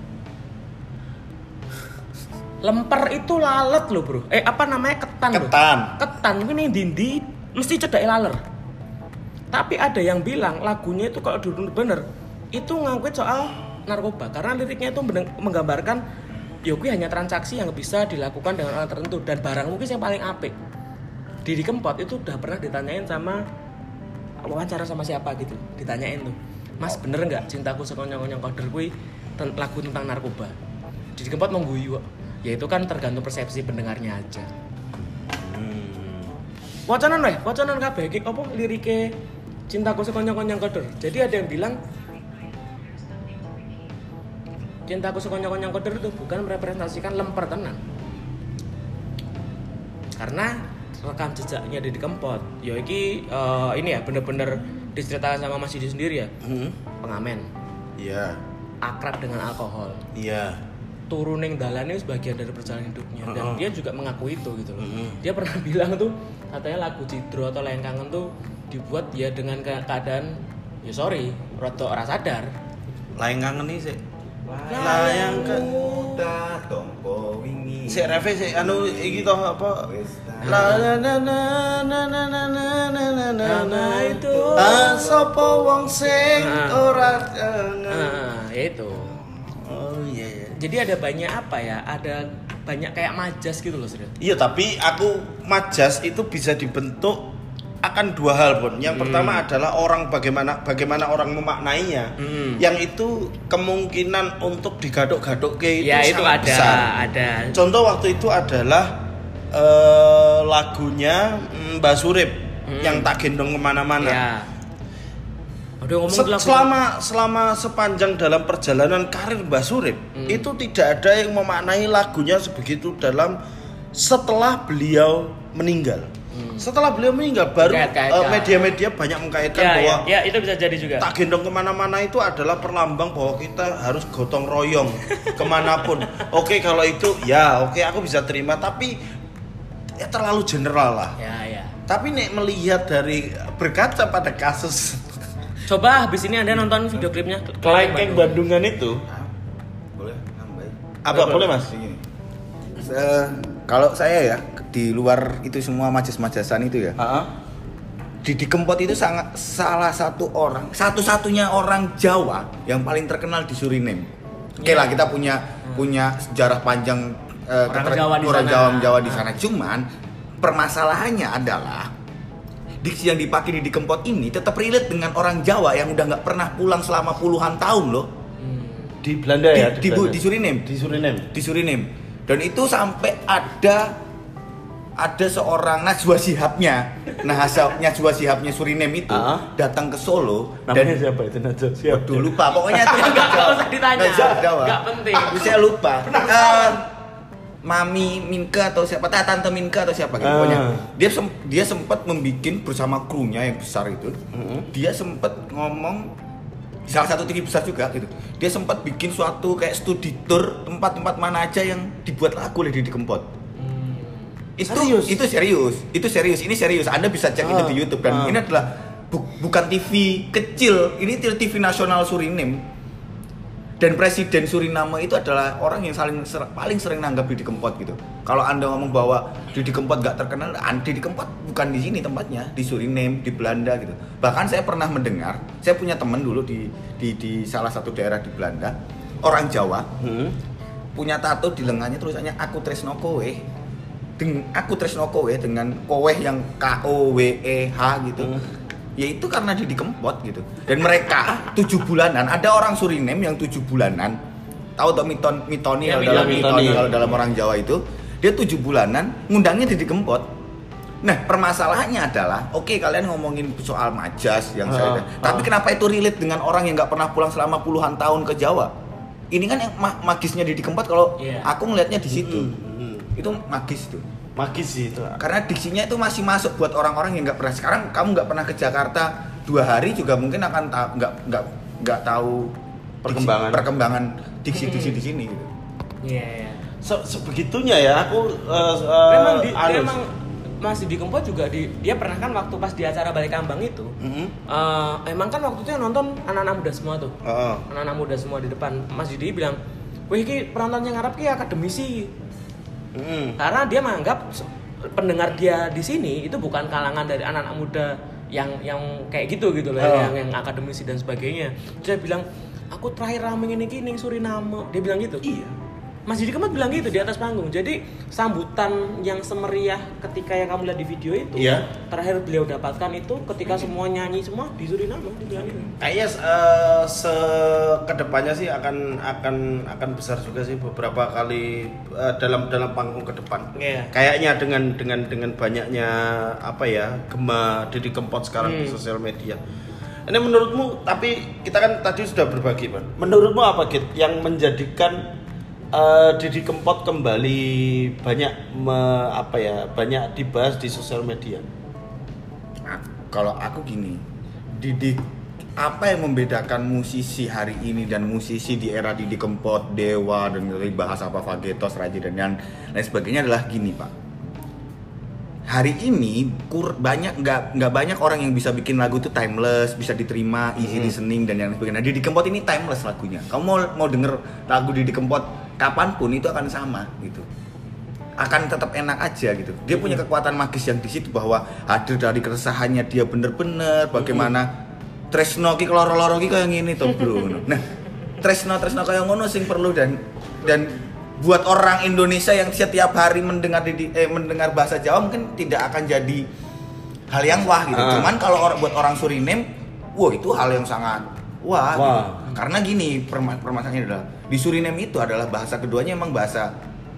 Lemper itu lalat loh bro. Eh apa namanya ketan. Ketan. Ketan ini dindi mesti cedak laler. Tapi ada yang bilang lagunya itu kalau dulu bener itu ngangkut soal narkoba. Karena liriknya itu menggambarkan ya kuwi hanya transaksi yang bisa dilakukan dengan alat tertentu. Dan barang mungkin yang paling apik. Didi Kempot itu udah pernah ditanyain sama wawancara sama siapa gitu ditanyain tuh mas bener nggak cintaku sekonyong-konyong koder kui ten- lagu tentang narkoba? Didi Kempot mau guyu kok. ya itu kan tergantung persepsi pendengarnya aja. Wacanan weh wacanan kabeh. Apa lirike cintaku sekonyong-konyong koder? Jadi ada yang bilang cintaku sekonyong-konyong koder itu bukan merepresentasikan lemper tenan karena rekam jejaknya Didi Kempot ya iki eh, ini ya bener-bener diceritakan sama Mas Didi sendiri ya Hmm. pengamen Iya. akrab dengan alkohol Iya. turuning dalan itu sebagian dari perjalanan hidupnya dan Heeh. dia juga mengakui itu gitu loh. Mm-mm. Dia pernah bilang tuh katanya lagu Cidro atau Lengkangan tuh dibuat ya dengan ke- keadaan ya sorry, roto ora sadar. Lain kangen nih sih. Layang kan. muda tompo wingi Si Reve si anu iki toh apa? La la la na na na na na na na Nama itu. Ah sapa wong sing Nah. ora kangen. Nah, itu. Oh iya iya. Jadi ada banyak apa ya? Ada banyak kayak majas gitu loh, Sri. Iya tapi aku majas itu bisa dibentuk akan dua hal pun. Yang Hmm. pertama adalah orang bagaimana bagaimana orang memaknainya. Hmm. Yang itu kemungkinan untuk digaduk-gaduk ke itu ya itu sangat ada, besar. ada. Contoh waktu itu adalah eh, lagunya mm, Mbak Surip Hmm. yang tak gendong ke mana-mana. Ya. Ngomong Se- selama selama sepanjang dalam perjalanan karir Mbak Surip Hmm. itu tidak ada yang memaknai lagunya sebegitu dalam setelah beliau meninggal. Setelah beliau meninggal baru Hmm. Eh, media-media banyak mengkaitkan ya, bahwa ya, ya, itu bisa jadi juga. tak gendong ke mana-mana itu adalah perlambang bahwa kita harus gotong royong ke mana pun. Oke kalau itu ya oke aku bisa terima tapi ya terlalu general lah. Ya, ya. Tapi nek melihat dari berkaca pada kasus Coba habis ini Anda nonton video klipnya kelengkeng Bandungan itu Ah, boleh nambah apa boleh mas? Gini. Se- kalau saya ya di luar itu semua majas-majasan itu ya Didi Kempot itu sangat salah satu orang satu-satunya orang Jawa yang paling terkenal di Suriname. Oke Iya. lah kita punya punya sejarah panjang eh, Orang keter- Jawa di orang sana. Jawa Jawa di sana. Cuman permasalahannya adalah diksi yang dipakai Didi Kempot ini tetap relate dengan orang Jawa yang udah nggak pernah pulang selama puluhan tahun loh Hmm. Di Belanda di, ya? di, Bu- di Suriname Di Suriname. di Suriname dan itu sampai ada ada seorang Najwa Sihabnya nah Najwa Najwa Sihabnya Suriname itu Ah. datang ke Solo Namanya dan siapa itu Najwa? Siapa? Waduh, lupa pokoknya itu Nggak, nggak usah ditanya. Najwa Jawa. Nggak penting. Tapi saya lupa Eh, Mami Minka atau siapa Ah, Tante Minka atau siapa gitu Ah. pokoknya dia sem- dia sempat membuat bersama krunya yang besar itu Mhm. dia sempat ngomong salah satu TV besar juga gitu dia sempat bikin suatu kayak studi tour tempat-tempat mana aja yang dibuat lagu oleh Didi Kempot. Itu Serius? itu serius. Itu serius. Ini serius. Anda bisa cek itu Ah, di YouTube dan ah. ini adalah bu- bukan TV kecil. Ini TV nasional Suriname. Dan presiden Suriname itu adalah orang yang saling ser- paling sering nanggap Didi Kempot gitu. Kalau anda ngomong bahwa Didi Kempot gak terkenal an- Didi Kempot bukan di sini tempatnya. Di Suriname di Belanda gitu. Bahkan saya pernah mendengar saya punya teman dulu di di di salah satu daerah di Belanda orang Jawa Hmm. punya tato di lengannya tulisannya aku tresno kowe Deng, aku tresno kowe dengan kowe yang K O W E H gitu Hmm. ya itu karena Didi Kempot gitu dan mereka tujuh bulanan ada orang Suriname yang tujuh bulanan tahu toh miton mitoni Ya, kalau dalam mitoni. mitoni kalau dalam orang Jawa itu dia tujuh bulanan ngundangnya Didi Kempot nah permasalahannya adalah oke kalian ngomongin soal majas yang saya Ah, tapi kenapa itu relate dengan orang yang nggak pernah pulang selama puluhan tahun ke Jawa ini kan yang ma- magisnya Didi Kempot kalau Iya. aku ngelihatnya di situ Hmm, hmm. Itu magis tuh Magis sih itu. karena diksinya itu masih masuk buat orang-orang yang nggak pernah sekarang kamu nggak pernah ke Jakarta dua hari juga mungkin akan tahu nggak nggak nggak tahu diksi- Perkembangan. perkembangan diksi-diksi di sini gitu. Iya, iya. Se- sebegitunya ya aku eh, eh, memang di, memang Mas Didi Kempot juga di dia pernah kan waktu pas di acara balik kambang itu Mhm. eh, emang kan waktu itu yang nonton anak-anak muda semua tuh Heeh. anak-anak muda semua di depan Mas Didi bilang wih ini penontonnya ngarep ki akademisi Hmm. karena dia menganggap pendengar dia di sini itu bukan kalangan dari anak-anak muda yang yang kayak gitu gitu loh Oh. yang yang akademisi dan sebagainya dia bilang aku terakhir rame ini gini Suriname dia bilang gitu Iya. Mas Didi Kempot bilang gitu di atas panggung. Jadi sambutan yang semeriah ketika yang kamu lihat di video itu, Iya. terakhir beliau dapatkan itu ketika semua nyanyi semua di Suriname dia bilang gitu. Kayaknya eh, se ke depannya sih akan akan akan besar juga sih beberapa kali eh, dalam dalam panggung ke depan. Iya. Kayaknya dengan dengan dengan banyaknya apa ya gema Didi Kempot sekarang di Hmm. sosial media. Ini menurutmu tapi kita kan tadi sudah berbagi, Pan. Menurutmu apa Git yang menjadikan eh, Didi Kempot kembali banyak me- apa ya banyak dibahas di sosial media. Ah, kalau aku gini Didi apa yang membedakan musisi hari ini dan musisi di era Didi Kempot, Dewa dan bahas apa Fagetos, Raji dan yang lain sebagainya adalah gini pak. Hari ini kur banyak nggak nggak banyak orang yang bisa bikin lagu itu timeless, bisa diterima, easy listening dan yang lain sebagainya. Nah, Didi Kempot ini timeless lagunya. Kamu mau mau denger lagu Didi Kempot kapan pun itu akan sama gitu akan tetap enak aja gitu. Dia punya kekuatan magis yang di situ bahwa hadir dari keresahannya dia bener-bener bagaimana Tresno ki loro-loro ki kayak gini tuh bro. Nah, Tresno Tresno kayak ngono sing perlu dan dan buat orang Indonesia yang setiap hari mendengar di, eh, mendengar bahasa Jawa mungkin tidak akan jadi hal yang wah gitu. Ah. Cuman kalau or- buat orang Suriname, wah itu hal yang sangat wah. Wah. gitu. Karena gini perma- permasalahannya adalah di Suriname itu adalah bahasa keduanya emang bahasa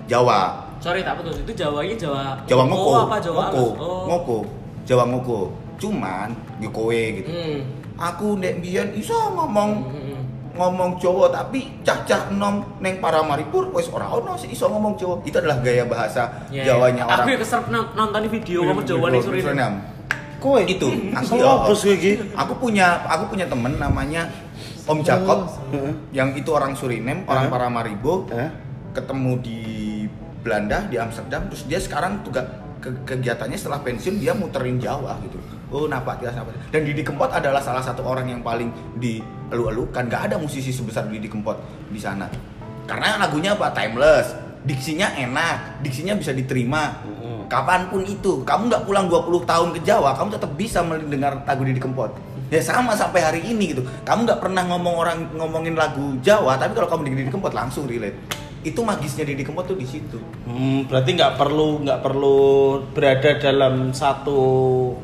Jawa. Sorry tak putus. Itu Jawanya Jawa Jawa ngoko, apa Jawa ngoko? Oh. ngoko, Jawa ngoko. Cuman yo kowe gitu. Hmm. Aku ndek biyen iso ngomong Hmm. ngomong Jawa tapi cah-cah enom neng para maripur wis ora ono sih iso ngomong Jawa. Itu adalah gaya bahasa Ya, Jawanya ya. orang. Aku ya keserap non- nonton video kamu Jawa nih Suriname. Kowe Itu. Aku Aku ya, iki? Aku punya aku punya temen namanya Om Jacob Heeh. yang itu orang Suriname, orang Hah? Paramaribo. Hah? ketemu di Belanda di Amsterdam terus dia sekarang juga ke- kegiatannya setelah pensiun dia muterin Jawa gitu oh napak tias napak tias. dan Didi Kempot adalah salah satu orang yang paling dielu-elukan gak ada musisi sebesar Didi Kempot di sana karena lagunya apa timeless diksinya enak diksinya bisa diterima kapan pun itu kamu nggak pulang 20 tahun ke Jawa kamu tetap bisa mendengar lagu Didi Kempot ya sama sampai hari ini gitu kamu nggak pernah ngomong orang ngomongin lagu Jawa tapi kalau kamu di Didi Kempot langsung relate itu magisnya Didi Kempot tuh di situ Hmm, berarti nggak perlu nggak perlu berada dalam satu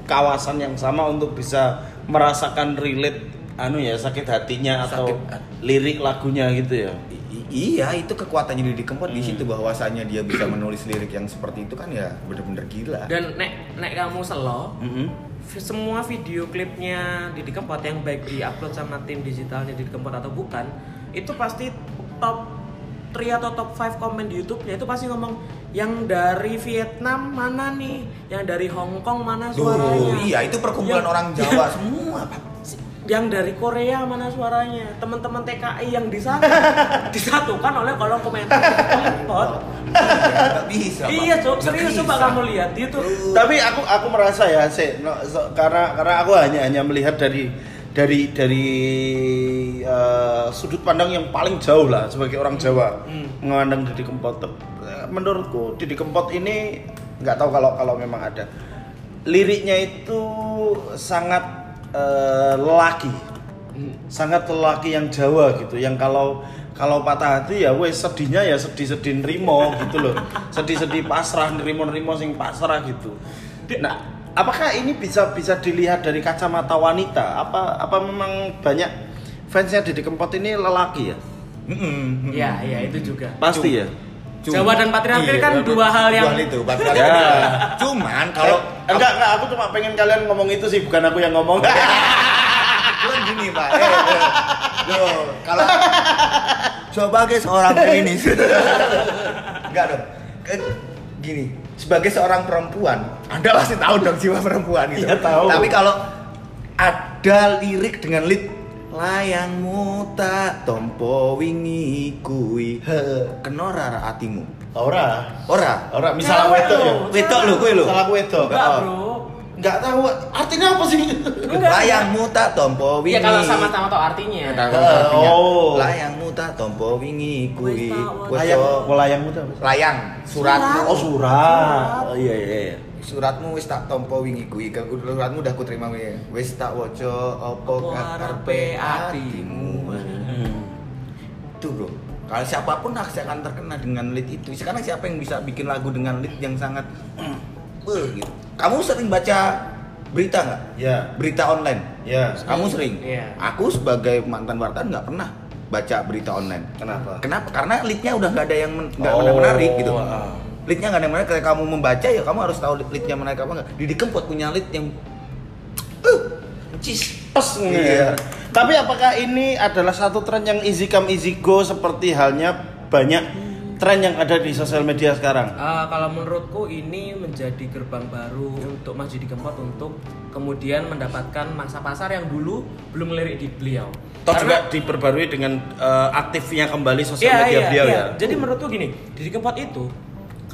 kawasan yang sama untuk bisa merasakan relate anu ya sakit hatinya atau Sakit hati. lirik lagunya gitu ya. I- iya itu kekuatannya Didi Kempot di Hmm. situ bahwasanya dia bisa menulis lirik yang seperti itu kan ya bener-bener gila Dan nek nek kamu selo, Mm-mm. vi- semua video klipnya Didi Kempot yang baik diupload sama tim digitalnya Didi Kempot atau bukan, itu pasti top 3 atau top 5 komen di YouTube-nya itu pasti ngomong yang dari Vietnam mana nih, yang dari Hong Kong mana Duh, suaranya. iya itu perkumpulan Yang- orang Jawa semua Pak. yang dari Korea mana suaranya? Teman-teman TKI yang di sana disatukan oleh kolom komentar. Ya, nggak bisa iya cok serius bisa. coba kamu lihat YouTube Tapi aku aku merasa ya, sih, no, so- karena karena aku hanya hanya melihat dari dari dari eh, sudut pandang yang paling jauh lah sebagai orang Jawa Hmm. memandang Didi Kempot. Eh, Menurutku Didi Kempot ini nggak tahu kalau kalau memang ada. Liriknya itu sangat eh, lelaki, Hmm. sangat lelaki yang Jawa gitu, yang kalau kalau patah hati ya wes sedihnya ya sedih-sedih nerimo gitu loh. Sedih-sedih pasrah nerimo-nerimo sing pasrah gitu. Nah, apakah ini bisa bisa dilihat dari kacamata wanita? Apa apa memang banyak fansnya Didi Kempot ini lelaki ya? Mm-mm, mm-mm. Iya, iya itu juga. Pasti ya. Jawa dan patriarki Iya, kan dua hal yang- itu, patriarki. Ya. Cuman kalau Eh, enggak enggak aku cuma pengen kalian ngomong itu sih bukan aku yang ngomong. Cuman gini pak, eh, eh. Loh, kalau sebagai seorang feminis, enggak dong. Eh, Gini, sebagai seorang perempuan, anda pasti tahu dong jiwa perempuan gitu. Iya, tahu. Tapi kalau ada lirik dengan lead layangmu tak tompo wingi kui he kenora ra atimu Ora. ora Ora misalnya wedok ya. lo. wedok lu kuwi lho Salah wedok. Enggak, Oh. Bro. Enggak tahu artinya apa sih? Enggak. layangmu tak tompo wingi Iya kalau sama-sama tahu artinya. Oh. Layangmu tak tompo wingi kui. Tak Layang, yo- layangmu sih? layang suratmu. Oh surat. Oh iya iya. iya. Suratmu wis tak tompo wingi kui. Ke- Suratmu udah aku terima wingi. Wis tak waca apa karepe atimu. Itu bro. Kalau siapa pun pasti akan terkena dengan lead itu. Sekarang siapa yang bisa bikin lagu dengan lead yang sangat Beuh, gitu. Kamu sering baca berita nggak? Ya. Berita online. Ya. Kamu sering? Iya. Aku sebagai mantan wartawan nggak pernah baca berita online. Kenapa? Kenapa? Karena leadnya udah nggak ada yang men- nggak Oh, menarik gitu. ah. Leadnya nggak ada yang menarik. Ketika kamu membaca ya kamu harus tahu leadnya menarik apa nggak. Didi Kempot punya lead yang uh, cis. Pas Iya. Tapi apakah ini adalah satu tren yang easy come easy go seperti halnya banyak tren yang ada di sosial media sekarang? Eh, kalau menurutku ini menjadi gerbang baru untuk Mas Didi Kempot untuk kemudian mendapatkan masa pasar yang dulu belum melirik di beliau. Toh Karena- juga diperbarui dengan eh, aktifnya kembali sosial Iya, media iya, beliau iya. ya. Jadi menurutku gini, Didi Kempot itu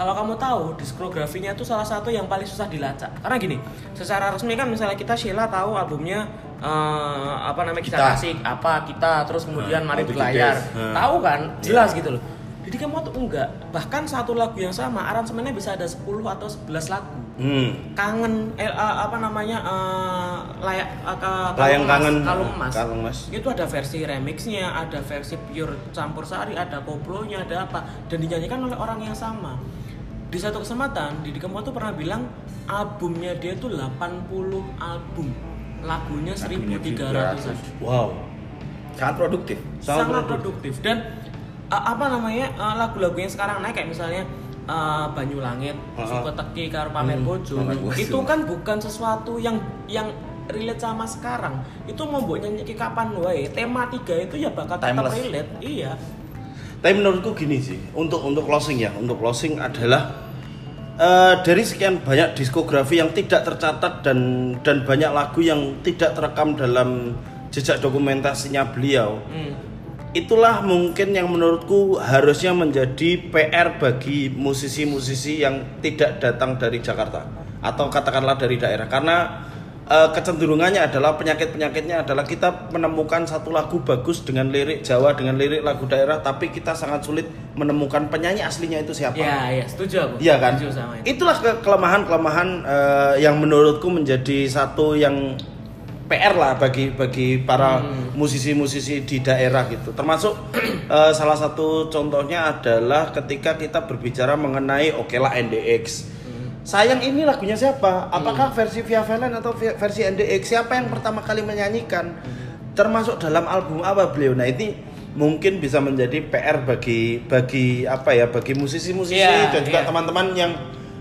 kalau kamu tahu diskografinya itu salah satu yang paling susah dilacak. Karena gini, secara resmi kan misalnya kita Sheila tahu albumnya eh, apa namanya kita, Kita. kasih apa kita terus kemudian Nah, mari the berlayar. Hmm. Tahu kan? Jelas gitu loh. Didi Kempot tuh enggak. Bahkan satu lagu yang sama aransemennya bisa ada 10 atau 11 lagu. Hmm. Kangen eh, eh, apa namanya eh, layak ke- Layang kangen. Kalung Mas. Kalung Mas. Itu ada versi remixnya, ada versi pure campur sari, ada koplonya, ada apa dan dinyanyikan oleh orang yang sama. Di satu kesempatan Didi Kempot tuh pernah bilang albumnya dia tuh 80 album. Lagunya 1300. Wow. sangat produktif Sangat Sangat, produktif. produktif dan uh, apa namanya uh, lagu-lagu yang sekarang naik kayak misalnya uh, Banyu Langit, Ah. Suka Teki karo Pamer Hmm, Bojo. Itu kan bukan sesuatu yang yang relate sama sekarang. Itu mau mbok nyanyi kapan wae. Tema tiga itu ya bakal tetap relate. Iya. Tapi menurutku gini sih, untuk untuk closing ya, untuk closing adalah eh, dari sekian banyak diskografi yang tidak tercatat dan dan banyak lagu yang tidak terekam dalam jejak dokumentasinya beliau. Hmm. Itulah mungkin yang menurutku harusnya menjadi PR bagi musisi-musisi yang tidak datang dari Jakarta atau katakanlah dari daerah karena eh, kecenderungannya adalah penyakit-penyakitnya adalah kita menemukan satu lagu bagus dengan lirik Jawa dengan lirik lagu daerah tapi kita sangat sulit menemukan penyanyi aslinya itu siapa. Ya, ya, setuju aku. Iya kan? Setuju sama itu. Itulah ke- kelemahan-kelemahan eh, yang menurutku menjadi satu yang PR lah bagi bagi para Hmm. musisi-musisi di daerah gitu. Termasuk eh, salah satu contohnya adalah ketika kita berbicara mengenai oke lah NDX. Hmm. Sayang ini lagunya siapa? Apakah versi Via Valen atau versi NDX? Siapa yang pertama kali menyanyikan? Termasuk dalam album apa beliau? Nah ini mungkin bisa menjadi PR bagi bagi apa ya bagi musisi-musisi Iya, dan juga iya. teman-teman yang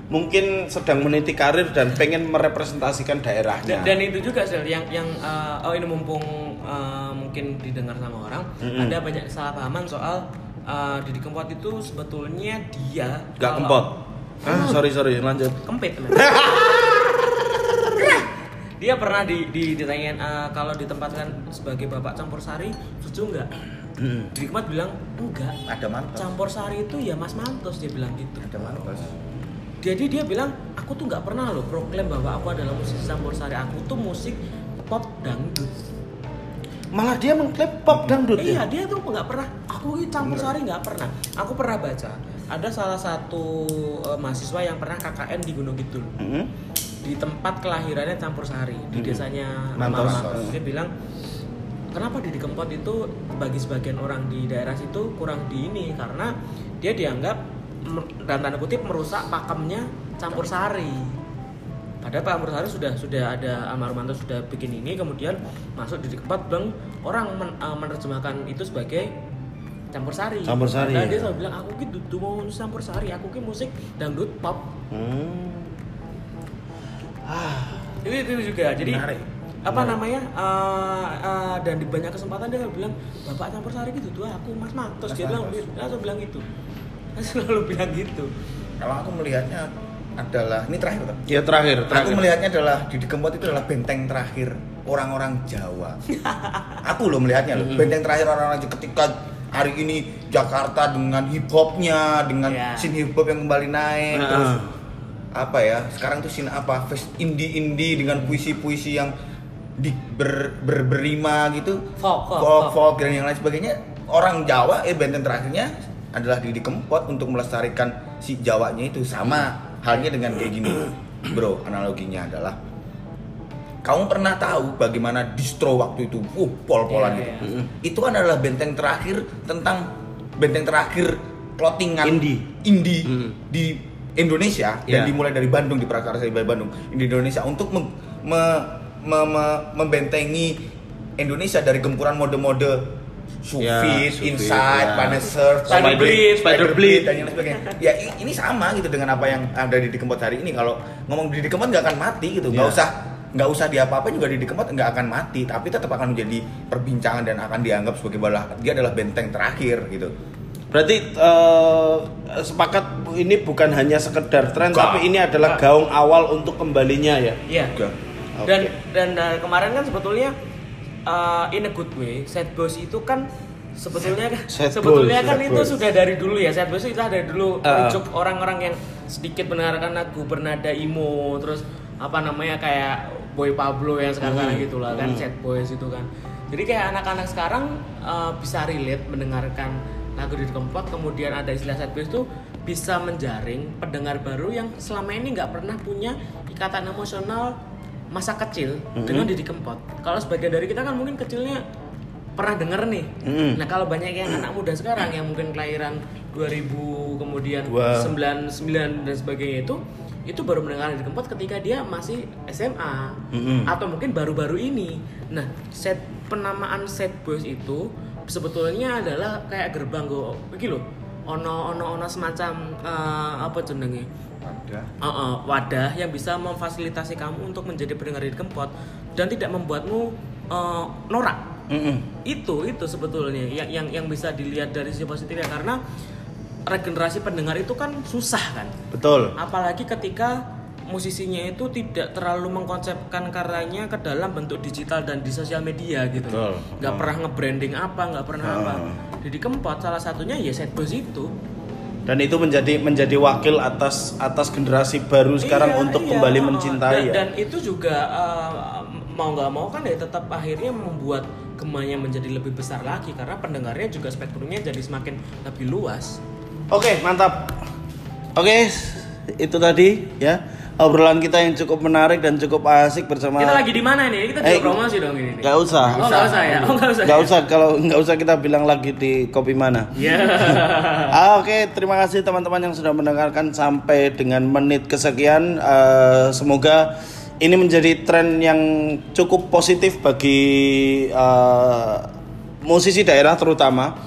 mungkin sedang meniti karir dan pengen merepresentasikan daerahnya. Dan, dan itu juga Sel, yang yang uh, oh ini mumpung uh, mungkin didengar sama orang, Mm-mm. ada banyak kesalahpahaman soal uh, Didi Kempot itu sebetulnya dia Gak kalau- kempot. Ah, sorry sorry lanjut. kempit dia pernah di, di ditanyain uh, kalau ditempatkan sebagai bapak campur sari setuju nggak? Hmm. Didi Kempot bilang enggak. Ada mantos. Campur sari itu ya Mas Mantos dia bilang gitu. Ada mantos. Jadi dia bilang aku tuh nggak pernah loh proklaim bahwa aku adalah musisi campur sari. Aku tuh musik pop dangdut. Malah dia mengklaim pop dangdut iya ya. dia tuh nggak pernah. Aku ini campur sari nggak pernah. Aku pernah baca ada salah satu eh, mahasiswa yang pernah KKN di Gunung Kidul Mm-mm. di tempat kelahirannya campur sari di Mhm. desanya Mantos. Mama Mantos. dia bilang kenapa Didi Kempot itu bagi sebagian orang di daerah situ kurang di ini karena dia dianggap dalam tanda kutip merusak pakemnya campur sari padahal Pak Sari sudah sudah ada almarhum Manto sudah bikin ini kemudian masuk Didi Kempot bilang orang men- eh, menerjemahkan itu sebagai campur sari Campur sari, ya. dia selalu bilang aku gitu tuh mau campur sari aku ki musik dangdut pop Hmm. itu, itu juga jadi Menarik. apa namanya eh, eh, dan di banyak kesempatan dia bilang bapak campur sari gitu tuh aku mas mantos Mas dia bilang langsung bilang gitu dia selalu bilang gitu kalau aku melihatnya adalah ini terakhir Pak. Ya terakhir, Aku terakhir. melihatnya adalah Didi Kempot itu adalah benteng terakhir orang-orang Jawa. aku loh melihatnya loh, benteng terakhir orang-orang Jawa ketika hari ini Jakarta dengan hip hopnya, dengan Iya. scene hip hop yang kembali naik, Nah, terus apa ya? Sekarang tuh scene apa? Fest indie-indie dengan puisi-puisi yang di ber, ber- berima gitu, Folk, folk, folk, folk. folk dan yang lain sebagainya. Orang Jawa, eh benteng terakhirnya adalah Didi Kempot untuk melestarikan si Jawanya itu sama halnya dengan kayak gini, bro. Analoginya adalah kamu pernah tahu bagaimana distro waktu itu, uh, pol-polan Iya, gitu. Mm-mm. Itu kan adalah benteng terakhir tentang benteng terakhir clothingan Indie. indie Mm. di Indonesia dan Iya. dimulai dari Bandung di Prakarsa di Bandung di Indonesia untuk mem- me- me- me- membentengi Indonesia dari gempuran mode-mode Ya, Sufit, Sufit, Inside, ya. Planet Surf, Spider Bleed, Spider Bleed. dan lain sebagainya. Ya ini sama gitu dengan apa yang ada di Didi Kempot hari ini. Kalau ngomong Didi Kempot nggak akan mati gitu, nggak Ya. usah nggak usah diapa-apain juga Didi Kempot nggak akan mati, tapi tetap akan menjadi perbincangan dan akan dianggap sebagai balah dia adalah benteng terakhir gitu. Berarti eh, sepakat ini bukan hanya sekedar tren tapi ini adalah gaung awal untuk kembalinya ya. Iya. Enggak. Dan dan uh, kemarin kan sebetulnya uh, in a good way, sad boys itu kan sebetulnya kan Sad sebetulnya boys, kan itu boys. sudah dari dulu ya. Sad boys itu dari dulu Uh. orang-orang yang sedikit mendengarkan lagu bernada emo terus apa namanya kayak Boy Pablo yang sekarang Hmm. gitu lah kan Hmm. sad boys itu kan. Jadi kayak anak-anak sekarang uh, bisa relate mendengarkan lagu di kempot kemudian ada istilah sad boys itu bisa menjaring pendengar baru yang selama ini nggak pernah punya ikatan emosional masa kecil dengan Didi Kempot. Kalau sebagian dari kita kan mungkin kecilnya pernah denger nih. Mm. Nah kalau banyak yang anak muda sekarang yang mungkin kelahiran 2000 kemudian Dua. 99 dan sebagainya itu itu baru mendengar Didi Kempot ketika dia masih SMA Mm-mm. atau mungkin baru-baru ini. Nah set penamaan set boys itu sebetulnya adalah kayak gerbang begini loh. Ono ono ono semacam eh, apa jenenge? Ada. Uh, uh, wadah yang bisa memfasilitasi kamu untuk menjadi pendengar Didi Kempot dan tidak membuatmu uh, norak Mm-mm. itu itu sebetulnya yang yang yang bisa dilihat dari sisi positifnya karena regenerasi pendengar itu kan susah kan Betul. apalagi ketika musisinya itu tidak terlalu mengkonsepkan karyanya ke dalam bentuk digital dan di sosial media gitu Betul. nggak pernah nge-branding apa nggak pernah Ah. apa Didi Kempot salah satunya ya set boys itu Dan itu menjadi menjadi wakil atas atas generasi baru sekarang Iya, untuk iya. kembali mencintai dan, ya. dan itu juga uh, mau nggak mau kan ya tetap akhirnya membuat gemanya menjadi lebih besar lagi karena pendengarnya juga spektrumnya jadi semakin lebih luas. Oke, mantap. Oke, itu tadi ya obrolan kita yang cukup menarik dan cukup asik bersama. Kita lagi di mana ini? Kita juga Eh, promosi dong ini. nih. Gak usah. Oh nggak usah ya? Oh nggak usah. Gak ya? usah kalau nggak usah kita bilang lagi di kopi mana. Ya. Ah, Oke, terima kasih teman-teman yang sudah mendengarkan sampai dengan menit kesekian. Eh, semoga ini menjadi tren yang cukup positif bagi eh, musisi daerah terutama.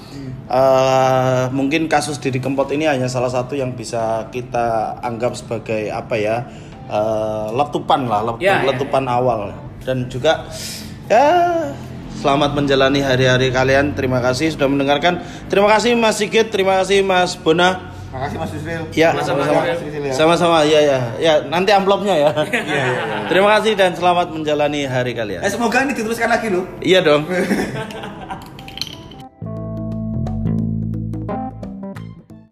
Eh, mungkin kasus Didi Kempot ini hanya salah satu yang bisa kita anggap sebagai apa ya eh, letupan lah, letu- Ya, ya, letupan awal dan juga ya selamat menjalani hari-hari kalian. Terima kasih sudah mendengarkan. Terima kasih Mas Sigit, terima kasih Mas Bona. Makasih Mas Yusril. Ya, Sama-sama, ya. Sama-sama, ya ya. Ya, nanti amplopnya ya. Iya, iya. Terima kasih dan selamat menjalani hari kalian. Eh semoga ini diteruskan lagi loh. Iya dong.